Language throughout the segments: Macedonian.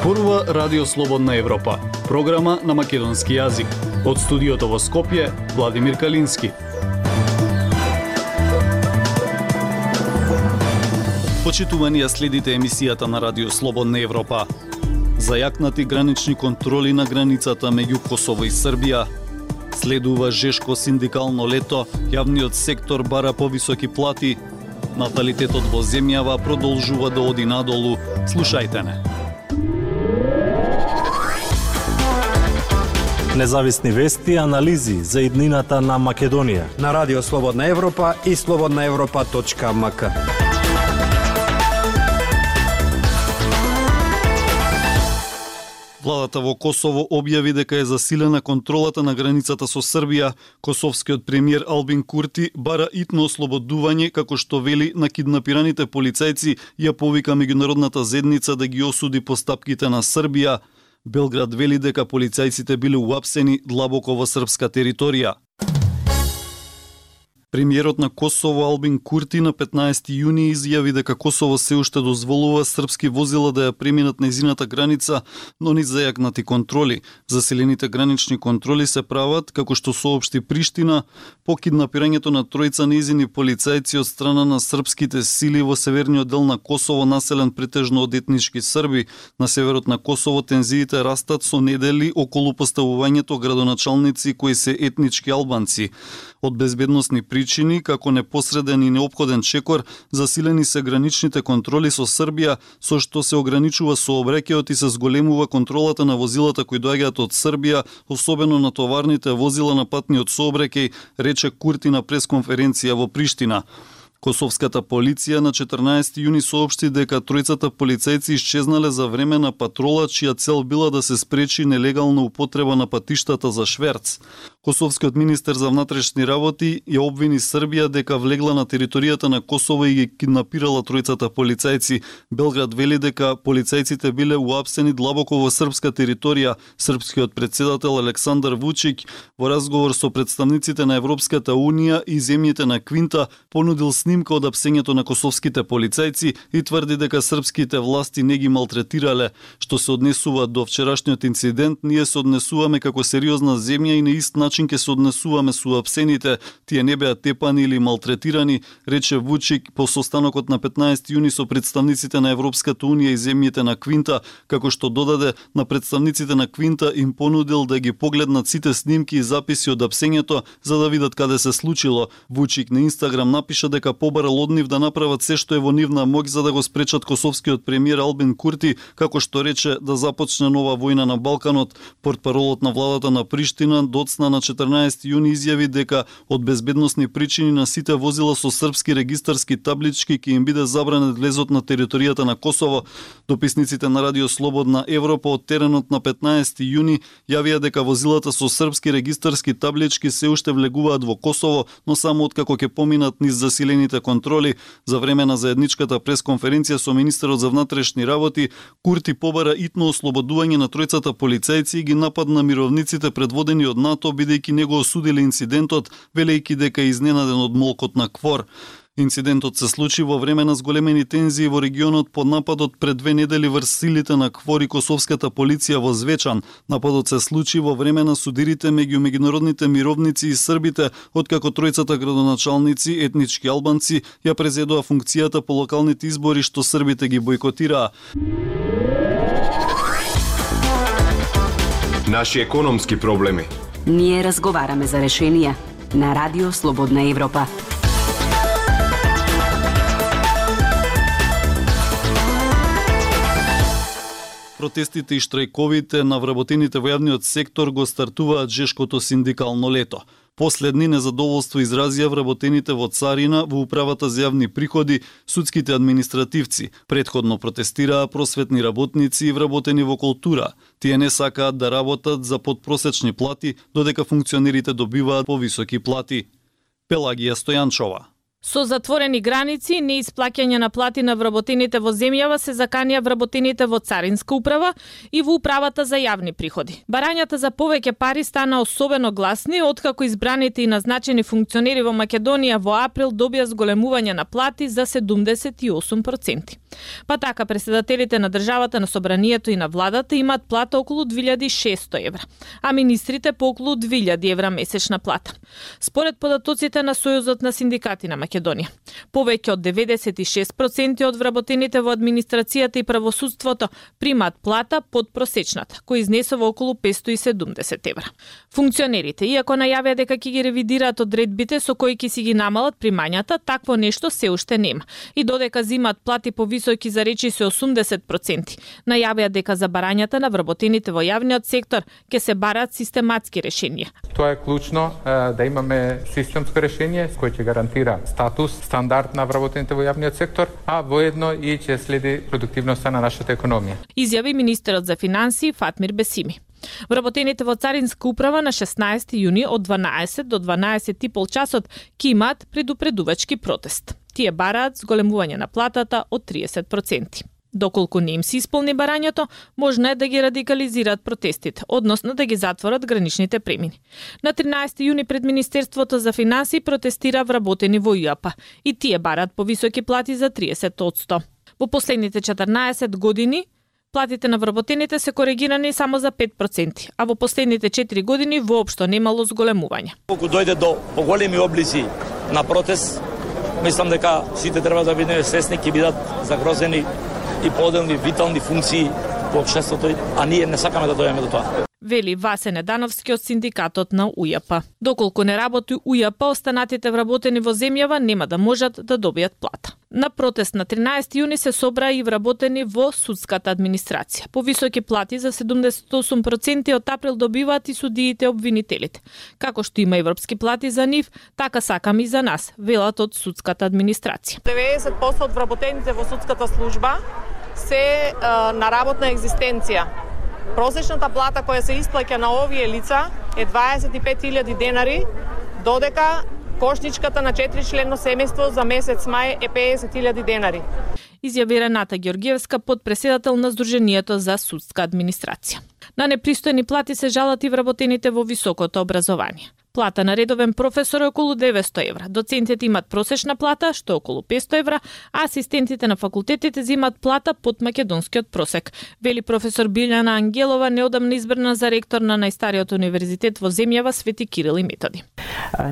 Зборува Радио Слободна Европа, програма на македонски јазик. Од студиото во Скопје, Владимир Калински. Почитувани ја следите емисијата на Радио Слободна Европа. Зајакнати гранични контроли на границата меѓу Косово и Србија. Следува жешко синдикално лето, јавниот сектор бара повисоки плати, Наталитетот во земјава продолжува да оди надолу. Слушајте не. Независни вести анализи за иднината на Македонија. На Радио Слободна Европа и слободнаевропа.мк. Владата во Косово објави дека е засилена контролата на границата со Србија. Косовскиот премиер Албин Курти бара итно ослободување, како што вели на киднапираните полицајци, ја повика меѓународната зедница да ги осуди постапките на Србија. Белград вели дека полицајците биле уапсени длабоко во српска територија. Премиерот на Косово Албин Курти на 15 јуни изјави дека Косово се уште дозволува српски возила да ја преминат незината граница, но ни зајакнати контроли. Заселените гранични контроли се прават, како што соопшти Приштина, по киднапирањето на тројца незини полицајци од страна на српските сили во северниот дел на Косово, населен претежно од етнички срби. На северот на Косово тензиите растат со недели околу поставувањето градоначалници кои се етнички албанци. Од безбедносни причини, како непосреден и необходен чекор, засилени се граничните контроли со Србија, со што се ограничува сообраќајот и се зголемува контролата на возилата кои доаѓаат од Србија, особено на товарните возила на патниот сообраќај, рече Курти на пресконференција во Приштина. Косовската полиција на 14 јуни соопшти дека тројцата полицајци исчезнале за време на патрола чија цел била да се спречи нелегална употреба на патиштата за шверц. Косовскиот министер за внатрешни работи ја обвини Србија дека влегла на територијата на Косово и ги киднапирала тројцата полицајци. Белград вели дека полицајците биле уапсени длабоко во српска територија. Српскиот председател Александар Вучик во разговор со представниците на Европската унија и земјите на Квинта понудил снимка од апсењето на косовските полицајци и тврди дека српските власти не ги малтретирале. Што се однесува до вчерашниот инцидент, ние се однесуваме како сериозна земја и на ист начин ќе се однесуваме со апсените, тие не беа тепани или малтретирани, рече Вучик по состанокот на 15 јуни со представниците на Европската унија и земјите на Квинта, како што додаде на представниците на Квинта им понудил да ги погледнат сите снимки и записи од апсењето за да видат каде се случило. Вучик на Инстаграм напиша дека побарал од нив да направат се што е во нивна мог за да го спречат косовскиот премиер Албин Курти, како што рече да започне нова војна на Балканот. Портпаролот на владата на Приштина доцна на 14 јуни изјави дека од безбедносни причини на сите возила со српски регистарски таблички ќе им биде забранет влезот на територијата на Косово. Дописниците на Радио Слободна Европа од теренот на 15 јуни јавија дека возилата со српски регистарски таблички се уште влегуваат во Косово, но само откако ќе поминат низ засилените контроли за време на заедничката пресконференција со министерот за внатрешни работи, Курти побара итно ослободување на тројцата полицајци и ги нападна мировниците предводени од НАТО бидејќи него осудиле инцидентот, велејќи дека е изненаден од молкот на Квор. Инцидентот се случи во време на зголемени тензии во регионот под нападот пред две недели врз силите на Квор и Косовската полиција во Звечан. Нападот се случи во време на судирите меѓу меѓународните мировници и србите, откако тројцата градоначалници, етнички албанци, ја презедоа функцијата по локалните избори што србите ги бойкотираа. Наши економски проблеми Ние разговараме за решенија на Радио Слободна Европа. Протестите и штрајковите на вработените во јавниот сектор го стартуваат жешкото синдикално лето. Последни незадоволство изразија вработените во Царина, во Управата за јавни приходи, судските административци. Предходно протестираа просветни работници и вработени во култура. Тие не сакаат да работат за подпросечни плати, додека функционерите добиваат повисоки плати. Пелагија Стојанчова Со затворени граници и неисплаќање на плати на вработените во земјава се заканија вработените во Царинска управа и во управата за јавни приходи. Барањата за повеќе пари стана особено гласни откако избраните и назначени функционери во Македонија во април добија зголемување на плати за 78%. Па така преседателите на државата на собранието и на владата имаат плата околу 2600 евра, а министрите по околу 2000 евра месечна плата. Според податоците на Сојузот на синдикати на Македонија. Повеќе од 96% од вработените во администрацијата и правосудството примаат плата под просечната, кој изнесува околу 570 евра. Функционерите, иако најавија дека ќе ги ревидираат одредбите со кои ќе си ги намалат примањата, такво нешто се уште нема. И додека зимаат плати повисоки за речи се 80%, најавија дека за барањата на вработените во јавниот сектор ќе се бараат систематски решенија. Тоа е клучно да имаме системско решение кој ќе гарантира статус, стандард на вработените во јавниот сектор, а воедно и ќе следи продуктивноста на нашата економија. Изјави министерот за финансии Фатмир Бесими. Вработените во Царинска управа на 16 јуни од 12 до 12 и пол часот ќе имаат предупредувачки протест. Тие бараат зголемување на платата од 30%. Доколку не им се исполни барањето, можно е да ги радикализираат протестите, односно да ги затворат граничните премини. На 13 јуни пред Министерството за финанси протестира вработени во Јапа. и тие барат повисоки плати за 30%. Во последните 14 години платите на вработените се коригирани само за 5%, а во последните 4 години воопшто немало зголемување. Колку дојде до поголеми облици на протест, мислам дека сите треба да бидеме свесни ќе бидат загрозени и поделни витални функции во општеството, а ние не сакаме да дојдеме до тоа вели Васе Недановски од синдикатот на УЈП. Доколку не работи УЈП, останатите вработени во земјава нема да можат да добијат плата. На протест на 13 јуни се собра и вработени во судската администрација. Повисоки плати за 78% од април добиваат и судиите обвинителите. Како што има европски плати за нив, така сакам и за нас, велат од судската администрација. 90% од вработените во судската служба се а, на работна екзистенција Просечната плата која се исплаќа на овие лица е 25.000 денари, додека кошничката на 4 членно семејство за месец мај е 50.000 денари. Изјави Рената Георгиевска, подпреседател на Сдруженијето за судска администрација. На непристојни плати се жалат и вработените во високото образование. Плата на редовен професор е околу 900 евра. Доцентите имат просечна плата, што е околу 500 евра, а асистентите на факултетите земат плата под македонскиот просек. Вели професор Билјана Ангелова, неодамна избрана за ректор на најстариот универзитет во земјава Свети Кирил и Методи.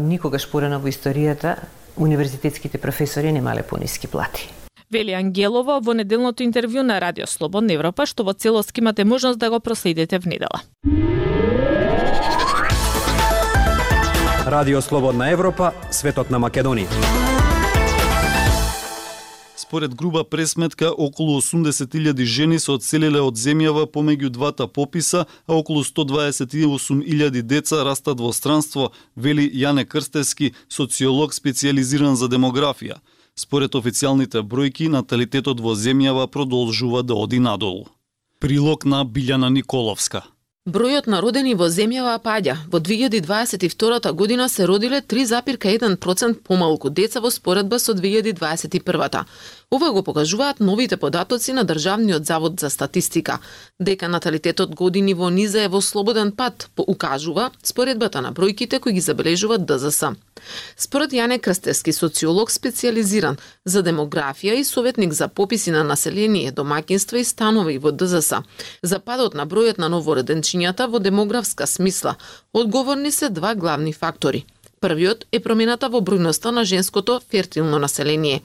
Никогаш порано во историјата универзитетските професори немале пониски плати. Вели Ангелова во неделното интервју на Радио Слободна Европа, што во целост имате можност да го проследите в недела. Радио Слободна Европа, светот на Македонија. Според груба пресметка, околу 80.000 жени се одселиле од земјава помеѓу двата пописа, а околу 128.000 деца растат во странство, вели Јане Крстески, социолог специализиран за демографија. Според официјалните бројки, наталитетот во земјава продолжува да оди надолу. Прилог на Билјана Николовска. Бројот на родени во земјава паѓа. Во 2022 година се родиле 3,1% помалку деца во споредба со 2021. Ова го покажуваат новите податоци на Државниот завод за статистика. Дека наталитетот години во низа е во слободен пат, поукажува споредбата на бројките кои ги забележуваат ДЗС. Според Јане Крстевски, социолог специализиран за демографија и советник за пописи на население, домакинства и станови во ДЗС, за падот на бројот на новороденчињата во демографска смисла, одговорни се два главни фактори – Првиот е промената во бројноста на женското фертилно население,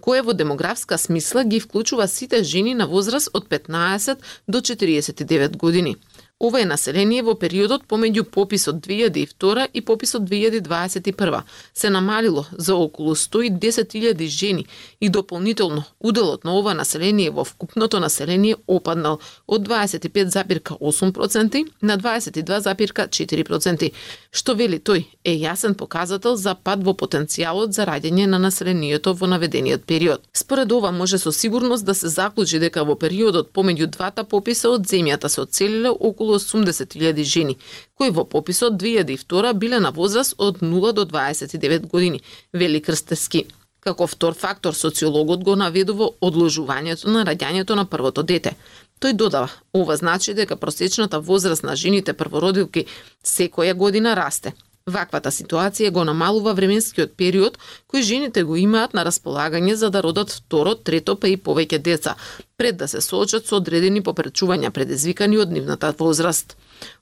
кое во демографска смисла ги вклучува сите жени на возраст од 15 до 49 години. Ова е население во периодот помеѓу пописот 2002 и пописот 2021 се намалило за околу 110.000 жени и дополнително уделот на ова население во вкупното население опаднал од 25,8% на 22,4%, што вели тој е јасен показател за пад во потенцијалот за раѓање на населението во наведениот период. Според ова може со сигурност да се заклучи дека во периодот помеѓу двата пописа од земјата се оцелиле околу околу 80.000 жени, кои во пописот 2002 биле на возраст од 0 до 29 години, вели Крстески. Како втор фактор социологот го наведува одложувањето на раѓањето на првото дете. Тој додава, ова значи дека просечната возраст на жените првородилки секоја година расте. Ваквата ситуација го намалува временскиот период кој жените го имаат на располагање за да родат второ, трето па и повеќе деца, пред да се соочат со одредени попречувања предизвикани од нивната возраст.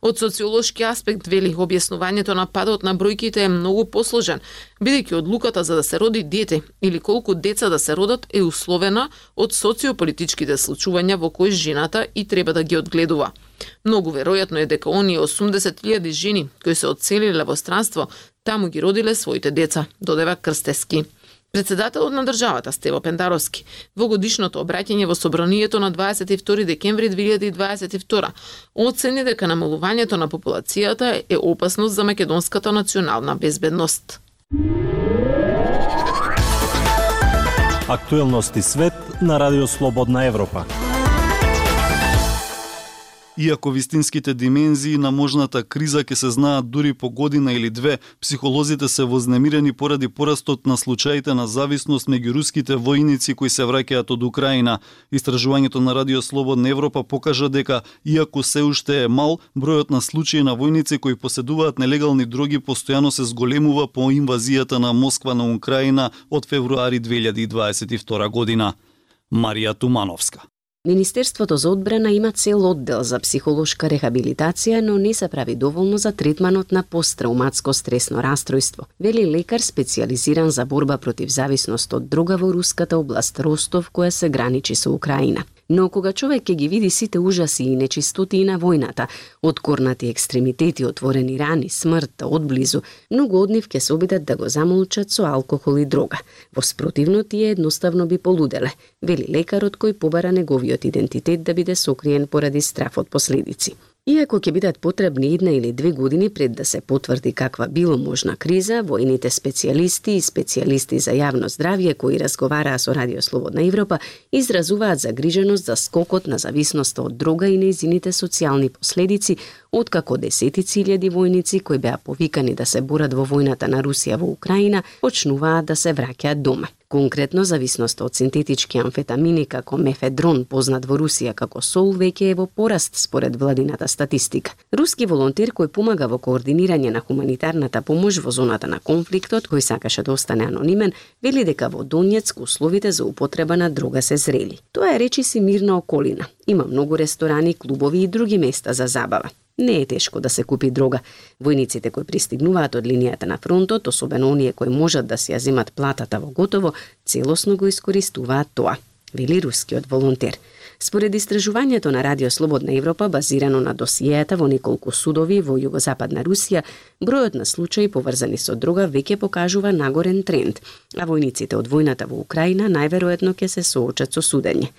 Од социолошки аспект, вели, објаснувањето на падот на бројките е многу посложен, бидејќи одлуката за да се роди дете или колку деца да се родат е условена од социополитичките случувања во кои жената и треба да ги одгледува. Многу веројатно е дека оние 80.000 жени кои се одселиле во странство, таму ги родиле своите деца, додева Крстески. Председателот на државата Стево Пендаровски во годишното обраќање во собранието на 22 декември 2022 оцени дека намалувањето на популацијата е опасност за македонската национална безбедност. Актуелности свет на Радио Слободна Европа. Иако вистинските димензии на можната криза ќе се знаат дури по година или две, психолозите се вознемирени поради порастот на случаите на зависност меѓу руските војници кои се враќаат од Украина. Истражувањето на Радио Слободна Европа покажа дека, иако се уште е мал, бројот на случаи на војници кои поседуваат нелегални дроги постојано се зголемува по инвазијата на Москва на Украина од февруари 2022 година. Марија Тумановска Министерството за одбрана има цел оддел за психолошка рехабилитација, но не се прави доволно за третманот на посттрауматско стресно растројство, вели лекар специализиран за борба против зависност од друга во руската област Ростов, која се граничи со Украина. Но кога човек ќе ги види сите ужаси и нечистоти на војната, откорнати екстремитети, отворени рани, смрт, одблизу, многу од нив ќе се обидат да го замолчат со алкохол и дрога. Во спротивно тие едноставно би полуделе, вели лекарот кој побара неговиот идентитет да биде сокриен поради страф од последици. Иако ќе бидат потребни една или две години пред да се потврди каква било можна криза, војните специјалисти и специјалисти за јавно здравје кои разговараа со Радио Слободна Европа изразуваат загриженост за скокот на зависноста од дрога и неизините социјални последици, откако десетици илјади војници кои беа повикани да се борат во војната на Русија во Украина почнуваат да се враќаат дома. Конкретно, зависноста од синтетички амфетамини како мефедрон, познат во Русија како сол, веќе е во пораст според владината статистика. Руски волонтер кој помага во координирање на хуманитарната помош во зоната на конфликтот, кој сакаше да остане анонимен, вели дека во Донецк условите за употреба на дрога се зрели. Тоа е речиси мирна околина. Има многу ресторани, клубови и други места за забава. Не е тешко да се купи дрога. Војниците кои пристигнуваат од линијата на фронтот, особено оние кои можат да си ја земат платата во готово, целосно го искористуваат тоа, вели рускиот волонтер. Според истражувањето на Радио Слободна Европа, базирано на досијата во неколку судови во југозападна Русија, бројот на случаи поврзани со дрога веќе покажува нагорен тренд, а војниците од војната во Украина најверојатно ќе се соочат со судење.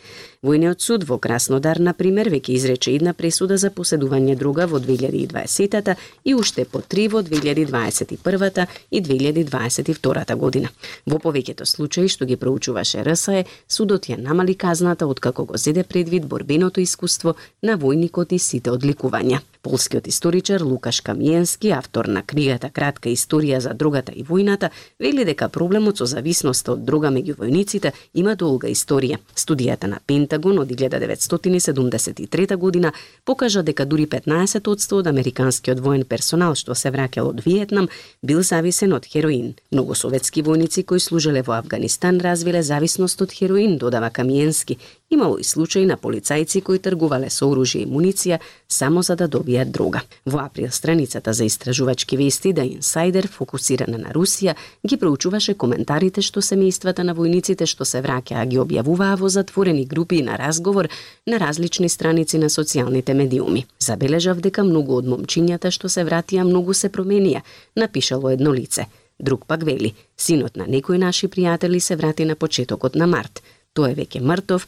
Војниот суд во Краснодар, на пример, веќе изрече една пресуда за поседување друга во 2020-та и уште по три во 2021-та и 2022 година. Во повеќето случаи што ги проучуваше РСЕ, судот ја намали казната откако го зеде предвид борбеното искуство на војникот и сите одликувања. Полскиот историчар Лукаш Камиенски, автор на книгата Кратка историја за другата и војната, вели дека проблемот со зависноста од друга меѓу војниците има долга историја. Студијата на Пентагон од 1973 година покажа дека дури 15% од американскиот воен персонал што се враќал од Виетнам бил зависен од хероин. Многу советски војници кои служеле во Афганистан развиле зависност од хероин, додава Камиенски, Имало и случаи на полицајци кои тргувале со оружје и муниција само за да добијат дрога. Во април страницата за истражувачки вести да Инсайдер, фокусирана на Русија, ги проучуваше коментарите што семејствата на војниците што се враќаа ги објавуваа во затворени групи на разговор на различни страници на социјалните медиуми. Забележав дека многу од момчињата што се вратија многу се променија, напишало едно лице. Друг пак вели, синот на некои наши пријатели се врати на почетокот на март. Тој е веќе мртов,